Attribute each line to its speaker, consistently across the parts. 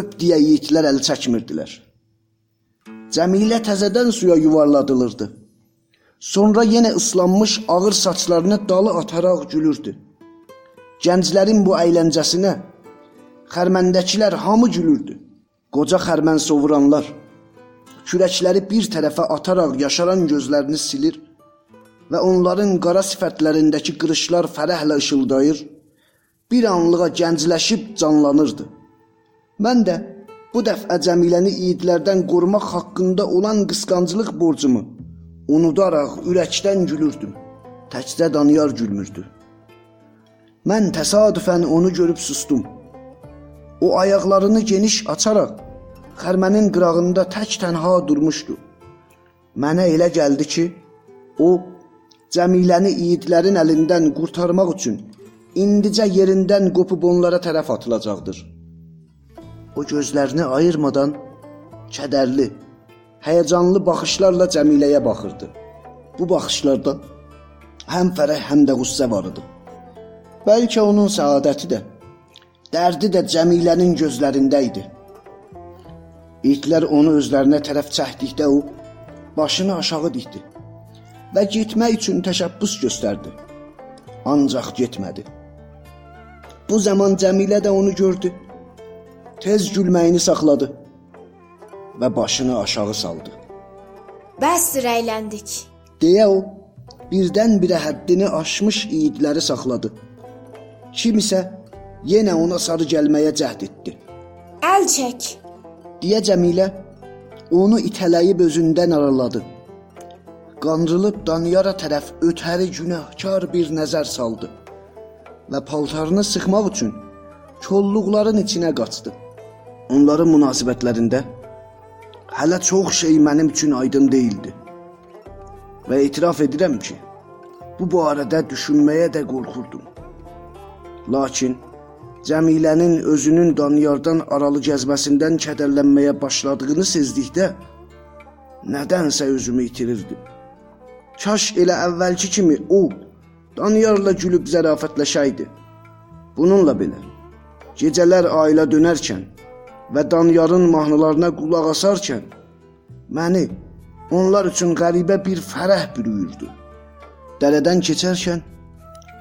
Speaker 1: öp deyə yiğitlər əl çəkmirdilər. Cəmilə təzədən suya yuvarladılırdı. Sonra yenə ıslanmış ağır saçlarını dalı ataraq gülürdü. Gənclərin bu əyləncəsinə xərməndəkilər hamı gülürdü. Qoca xərmən sovuranlar kürəkləri bir tərəfə ataraq yaşaran gözlərini silir və onların qara sifətlərindəki qırışlar fərəhlə işıldayır, bir anlığa gəncləşib canlanırdı. Mən də bu dəfə Cəmiləni idlərdən qorumaq haqqında olan qısqanclıq borcumu unudaraq ürəkdən gülürdüm. Təkcə Daniyar gülmürdü. Mən təsadüfən onu görüb sustum. O ayaqlarını geniş açaraq xərmənin qırağında tək-tənha durmuşdu. Mənə elə gəldi ki, o Cəmiləni yiğitlərin əlindən qurtarmaq üçün indicə yerindən qopub onlara tərəf atılacaqdır. O gözlərini ayırmadan kədərli, həyəcanlı baxışlarla Cəmiləyə baxırdı. Bu baxışlarda həm fərəh, həm də qüssə var idi. Bəlkə onun səadəti də, dərdi də Cəmilənin gözlərində idi. İtlər onu özlərinə tərəf çəkdikdə o başını aşağı dikdi və getmək üçün təşəbbüs göstərdi. Ancaq getmədi. Bu zaman Cəmilə də onu gördü. Tez gülməyini saxladı və başını aşağı saldı.
Speaker 2: Bəsdir əyləndik.
Speaker 1: deyə o birdən-birə həddini aşmış iyidləri saxladı. Kim isə yenə ona sarı gəlməyə cəhd etdi.
Speaker 2: Əl çək.
Speaker 1: deyə Cəmilə onu itələyib özündən araladı. Qandırılıb Daniyara tərəf ötəri günahkar bir nəzər saldı və paltarını sıxmaq üçün kolluqların içinə qaçdı. Onların münasibətlərində hələ çox şey mənim üçün aydın deyildi. Və etiraf edirəm ki, bu barədə düşünməyə də qorxurdum. Lakin Cəmilənin özünün Daniyardan aralı gəzməsindən kədərlənməyə başladığını sezdikdə nədənsə özümü itirirdim. Kaş elə əvvəlki kimi o Daniyarla gülüb zərafətləşəydi. Bununla belə gecələr ailə dönərkən və Daniyarın mahnılarına qulaq asarkən məni onlar üçün qəribə bir fərəh bürüyürdü. Dərədən keçərkən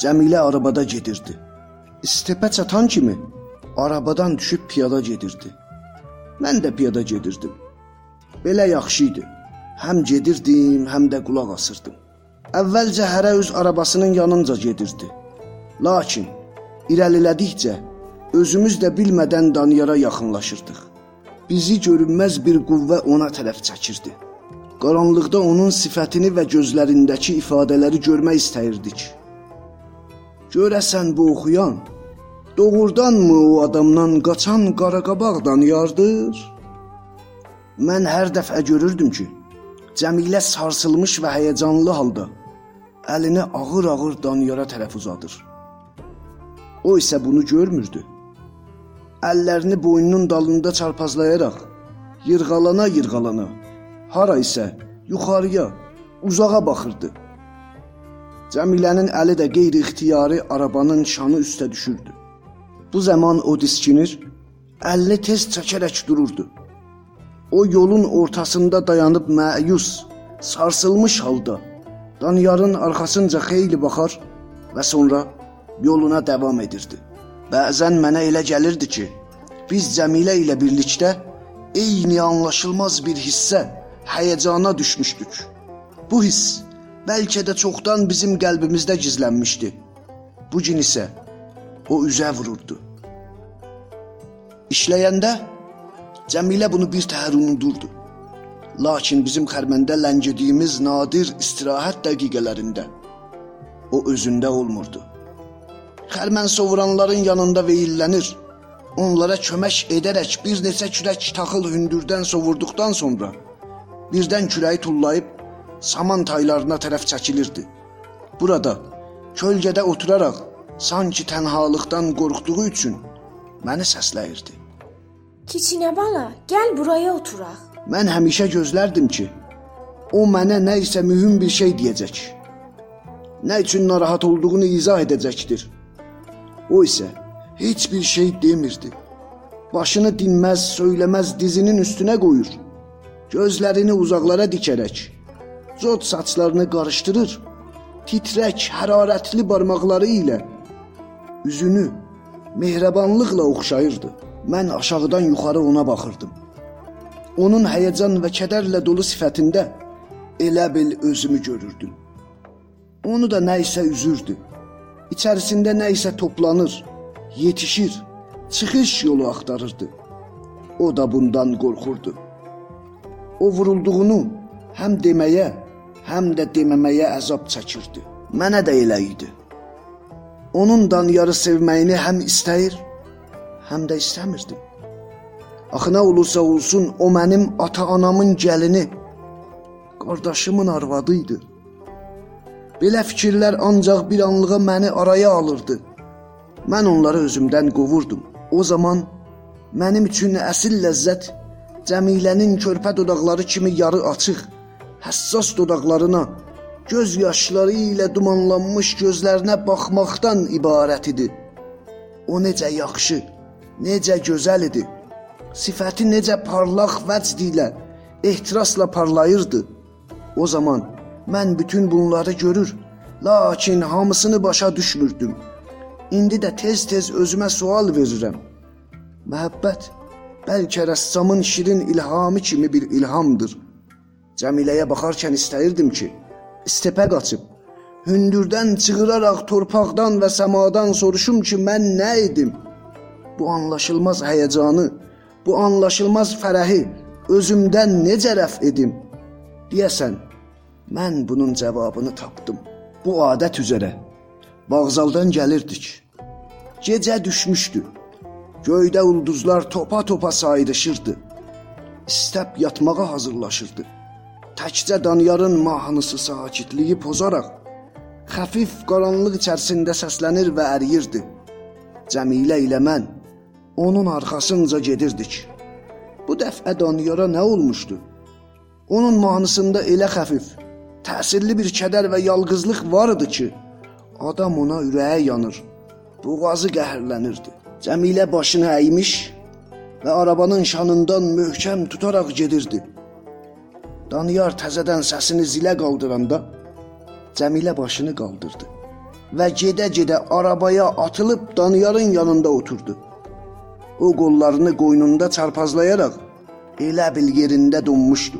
Speaker 1: Cəmilə arabada gedirdi. İstepə çatan kimi arabadan düşüb piyada gedirdi. Mən də piyada gedirdim. Belə yaxşı idi. Həm gedirdim, həm də qulaq asırdım. Əvvəlcə hərə öz arabasının yanınca gedirdi. Lakin irəlilədikcə özümüz də bilmədən Daniyara yaxınlaşırdıq. Bizi görünməz bir qüvvə ona tərəf çəkirdi. Qaranlıqda onun sifətini və gözlərindəki ifadələri görmək istəyirdik. Görəsən bu oxuyan doğrudanmı o adamdan qaçan qaraqabaqdan yardır? Mən hər dəfə görürdüm ki, Cəmilə sarsılmış və həyəcanlı halda əlini ağır-ağır Daniyara tərəf uzadır. O isə bunu görmürdü. Əllərini boynunun dalında çarpazlayaraq yırğalana-yırğalana hara isə yuxarıya, uzağa baxırdı. Cəmilənin əli də qeyri-ixtiyari arabanın şanı üstə düşürdü. Bu zaman o diskinir, əlini tez çəkərək dururdu. O yolun ortasında dayanıb məyus, sarsılmış halda Daniyarın arxasınca xeyli baxar və sonra yoluna davam edirdi. Bəzən mənə elə gəlirdi ki, biz Cəmilə ilə birlikdə eyni anlaşılmaz bir hissə, həyəcana düşmüşdük. Bu hiss bəlkə də çoxdan bizim qəlbimizdə gizlənmişdi. Bu gün isə o üzə vururdu. İşləyəndə Cəmilə bunu bir təhər unudurdu. Lakin bizim xərməndə ləngidiyimiz nadir istirahət dəqiqələrində o özündə olmurdu. Xərmən sovuranların yanında veyillənir. Onlara kömək edərək bir neçə kürək taxıl hündürdən sovurduqdan sonra birdən kürəyi tullayıb saman taylarına tərəf çəkilirdi. Burada kölgədə oturaraq sanki tənhalıqdan qorxduğu üçün məni səsləyirdi.
Speaker 2: Kiçinə bala, gəl buraya oturaq.
Speaker 1: Mən həmişə gözlərdim ki, o mənə nə isə mühüm bir şey deyəcək. Nə üçün narahat olduğunu izah edəcəkdir. O isə heç bir şey demirdi. Başını dinməz, söyləməz dizinin üstünə qoyur. Gözlərini uzaqlara dikərək zot saçlarını qarışdırır. Titrək, hərarətli barmaqları ilə üzünü mehribanlıqla oxşayırdı. Mən aşağıdan yuxarı ona baxırdım. Onun həyəcan və kədərlə dolu sifətində elə bil özümü görürdüm. Onu da nə isə üzürdü. İçərisində nə isə toplanır, yetişir, çıxış yolu axtarırdı. O da bundan qorxurdu. O vurulduğunu həm deməyə, həm də deməməyə əzab çəkirdi. Mənə də elə idi. Onun Danyarı sevməyini həm istəyir, həm də istəmirdim. Axı nə olursa olsun o mənim ata-anamın gəlini, qardaşımın arvadı idi. Belə fikirlər ancaq bir anlığa məni araya alırdı. Mən onları özümdən qovurdum. O zaman mənim üçün əsl ləzzət Cəmilənin körpə dodaqları kimi yarı açıq, həssas dodaqlarına, göz yaşları ilə dumanlanmış gözlərinə baxmaqdan ibarət idi. O necə yaxşı, necə gözəl idi. Sifəti necə parlaq vəcd ilə, ehtirasla parlayırdı. O zaman mən bütün bunları görür, lakin hamısını başa düşmürdüm. İndi də tez-tez özümə sual verirəm. Məhəbbət bəlkə rəssamın şirin ilhamı kimi bir ilhamdır. Cəmiləyə baxarkən istəyirdim ki, istepə qaçıb, hündürdən çığıraraq torpaqdan və səmadan soruşum ki, mən nə edim? Bu anlaşılmaz həyəcanı, bu anlaşılmaz fərəhi özümdən necə rəf edim? Deyəsən, mən bunun cavabını tapdım. Bu adət üzrə Bağzaldan gəlirdik. Gecə düşmüşdü. Göydə ulduzlar topa-topa sayrışırdı. İstəb yatmağa hazırlaşırdı. Təkcə Danyarın mahnısı sakitliyi pozaraq xəfif qaranlıq içərisində səslənir və əriyirdi. Cəmilə ilə mən onun arxasınca gedirdik. Bu dəfə Danyara nə olmuşdu? Onun mahnısında elə xəfif, təsirli bir kədər və yalqızlıq var idi ki, adam ona ürəyə yanır, boğazı qəhərlənirdi. Cəmilə başını əymiş və arabanın şanından möhkəm tutaraq gedirdi. Daniyar təzədən səsini zilə qaldıranda Cəmilə başını qaldırdı və gedə-gedə arabaya atılıb Daniyarın yanında oturdu. O qollarını qoynunda çarpazlayaraq elə bil yerində donmuşdu.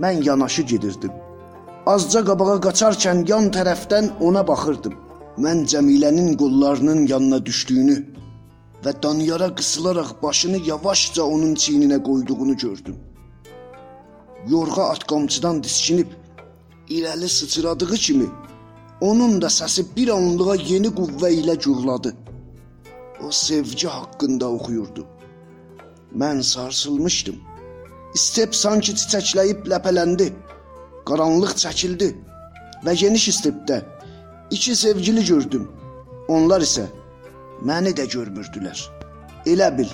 Speaker 1: Mən yanaşı gedirdim. Azca qabağa qaçarkən yan tərəfdən ona baxırdım. Mən Cəmilənin qollarının yanına düşdüyünü və Daniyara qısılaraq başını yavaşca onun çiyninə qoyduğunu gördüm. Yorğa atqamçıdan diskinib irəli sıçradığı kimi onun da səsi bir anlığa yeni qüvvə ilə gurladı. O sevgi haqqında oxuyurdu. Mən sarsılmışdım. İstep sanki çiçəkləyib ləpələndi. Qaranlıq çəkildi və geniş istepdə iki sevgili gördüm. Onlar isə məni də görmürdülər. Elə bil,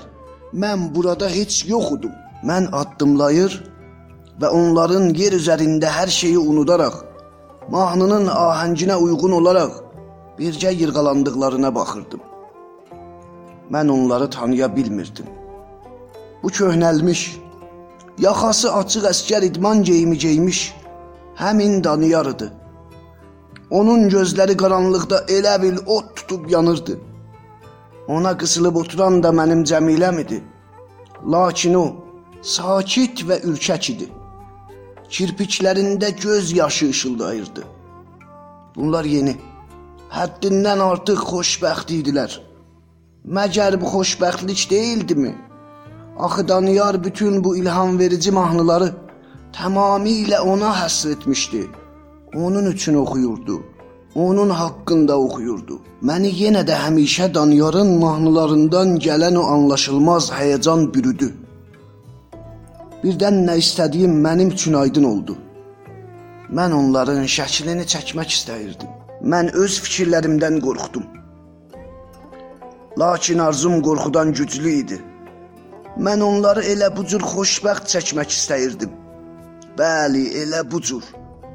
Speaker 1: mən burada heç yox idum. Mən addımlayır və onların yer üzərində hər şeyi unudaraq, mahnının ahənginə uyğun olaraq bircə yırğalandıqlarına baxırdım. Mən onları tanıya bilmirdim. Bu köhnəlmiş, yaxası açıq əskər idman geyimi geymiş, həmin Daniyar idi. Onun gözləri qaranlıqda elə bil ot tutub yanırdı. Ona qısılıb oturan da mənim Cəmiləm idi. Lakin o sakit və ürkək idi. Kirpiklərində göz yaşı işıldayırdı. Bunlar yeni, həddindən artıq xoşbəxt idilər. Məgər bu xoşbəxtlik deyildimi? Axı Daniyar bütün bu ilham verici mahnıları tamamilə ona həsr etmişdi. Onun üçün oxuyurdu onun haqqında oxuyurdu. Məni yenə də həmişə Daniyarın mahnılarından gələn o anlaşılmaz həyəcan bürüdü. Birdən nə istədiyim mənim üçün aydın oldu. Mən onların şəklini çəkmək istəyirdim. Mən öz fikirlərimdən qorxdum. Lakin arzum qorxudan güclü idi. Mən onları elə bu cür xoşbəxt çəkmək istəyirdim. Bəli, elə bu cür.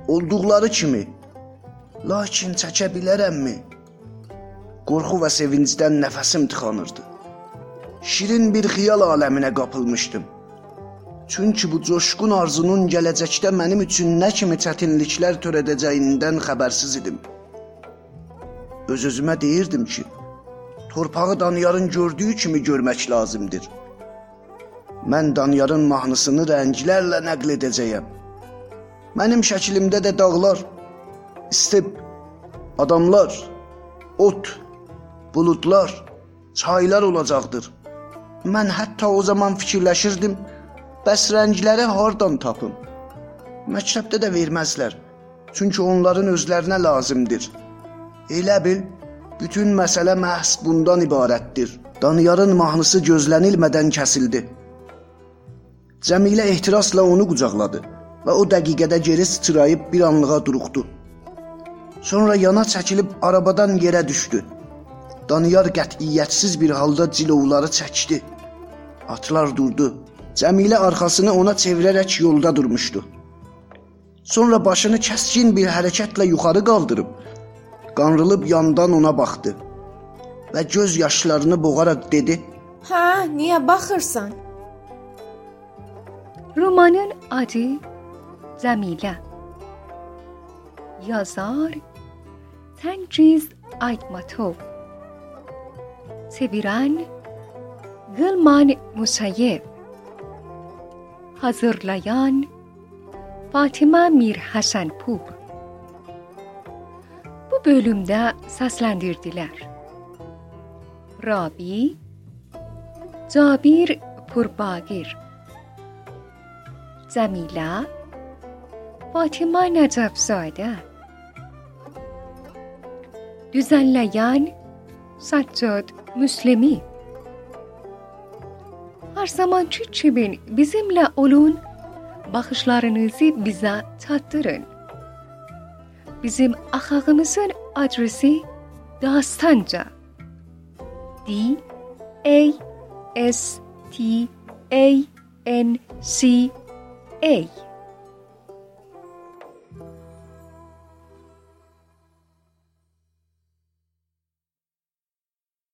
Speaker 1: Olduqları kimi Lakin çəkə bilərəmmi? Qorxu və sevincdən nəfəsim tıxanırdı. şirin bir xiyal aləminə qapılmışdım. Çünki bu coşqun arzunun gələcəkdə mənim üçün nə kimi çətinliklər törədəcəyindən xəbərsiz idim. Öz-özümə deyirdim ki, torpağı Daniyarın gördüyü kimi görmək lazımdır. Mən Daniyarın mahnısını rənglərlə nəql edəcəyəm. Mənim şəklimdə də dağlar, istib, adamlar, ot, buludlar, çaylar olacaqdır. Mən hətta o zaman fikirləşirdim, bəs rəngləri hardan tapım? Məktəbdə də verməzlər. Çünki onların özlərinə lazımdır. Elə bil, bütün məsələ məhz bundan ibarətdir. Daniyarın mahnısı gözlənilmədən kəsildi. Cəmilə ehtirasla onu qucaqladı və o dəqiqədə geri sıçrayıb bir anlığa duruxdu. Sonra yana çəkilib arabadan yerə düşdü. Daniyar qətiyyətsiz bir halda cilovları çəkdi. Atlar durdu. Cəmilə arxasını ona çevirərək yolda durmuşdu. Sonra başını kəskin bir hərəkətlə yuxarı qaldırıb qanrılıb yandan ona baxdı və göz yaşlarını boğaraq dedi:
Speaker 2: Hə, niyə baxırsan?
Speaker 3: Romanın adı Cəmilə. Yazar Tengiz Aytmatov. Çevirən Gılman Musayev. Hazırlayan Fatıma Mir Hasanpur. Bu bölümde seslendirdiler. Rabi Cabir Purbagir Cəmilə Fatıma Nəcəfzadə Düzənləyən Saccad Müslimi Her zamanki gibi bizimle olun, bakışlarınızı bize tattırın. Bizim ahağımızın adresi Dastanca. D A S T A N C Hey,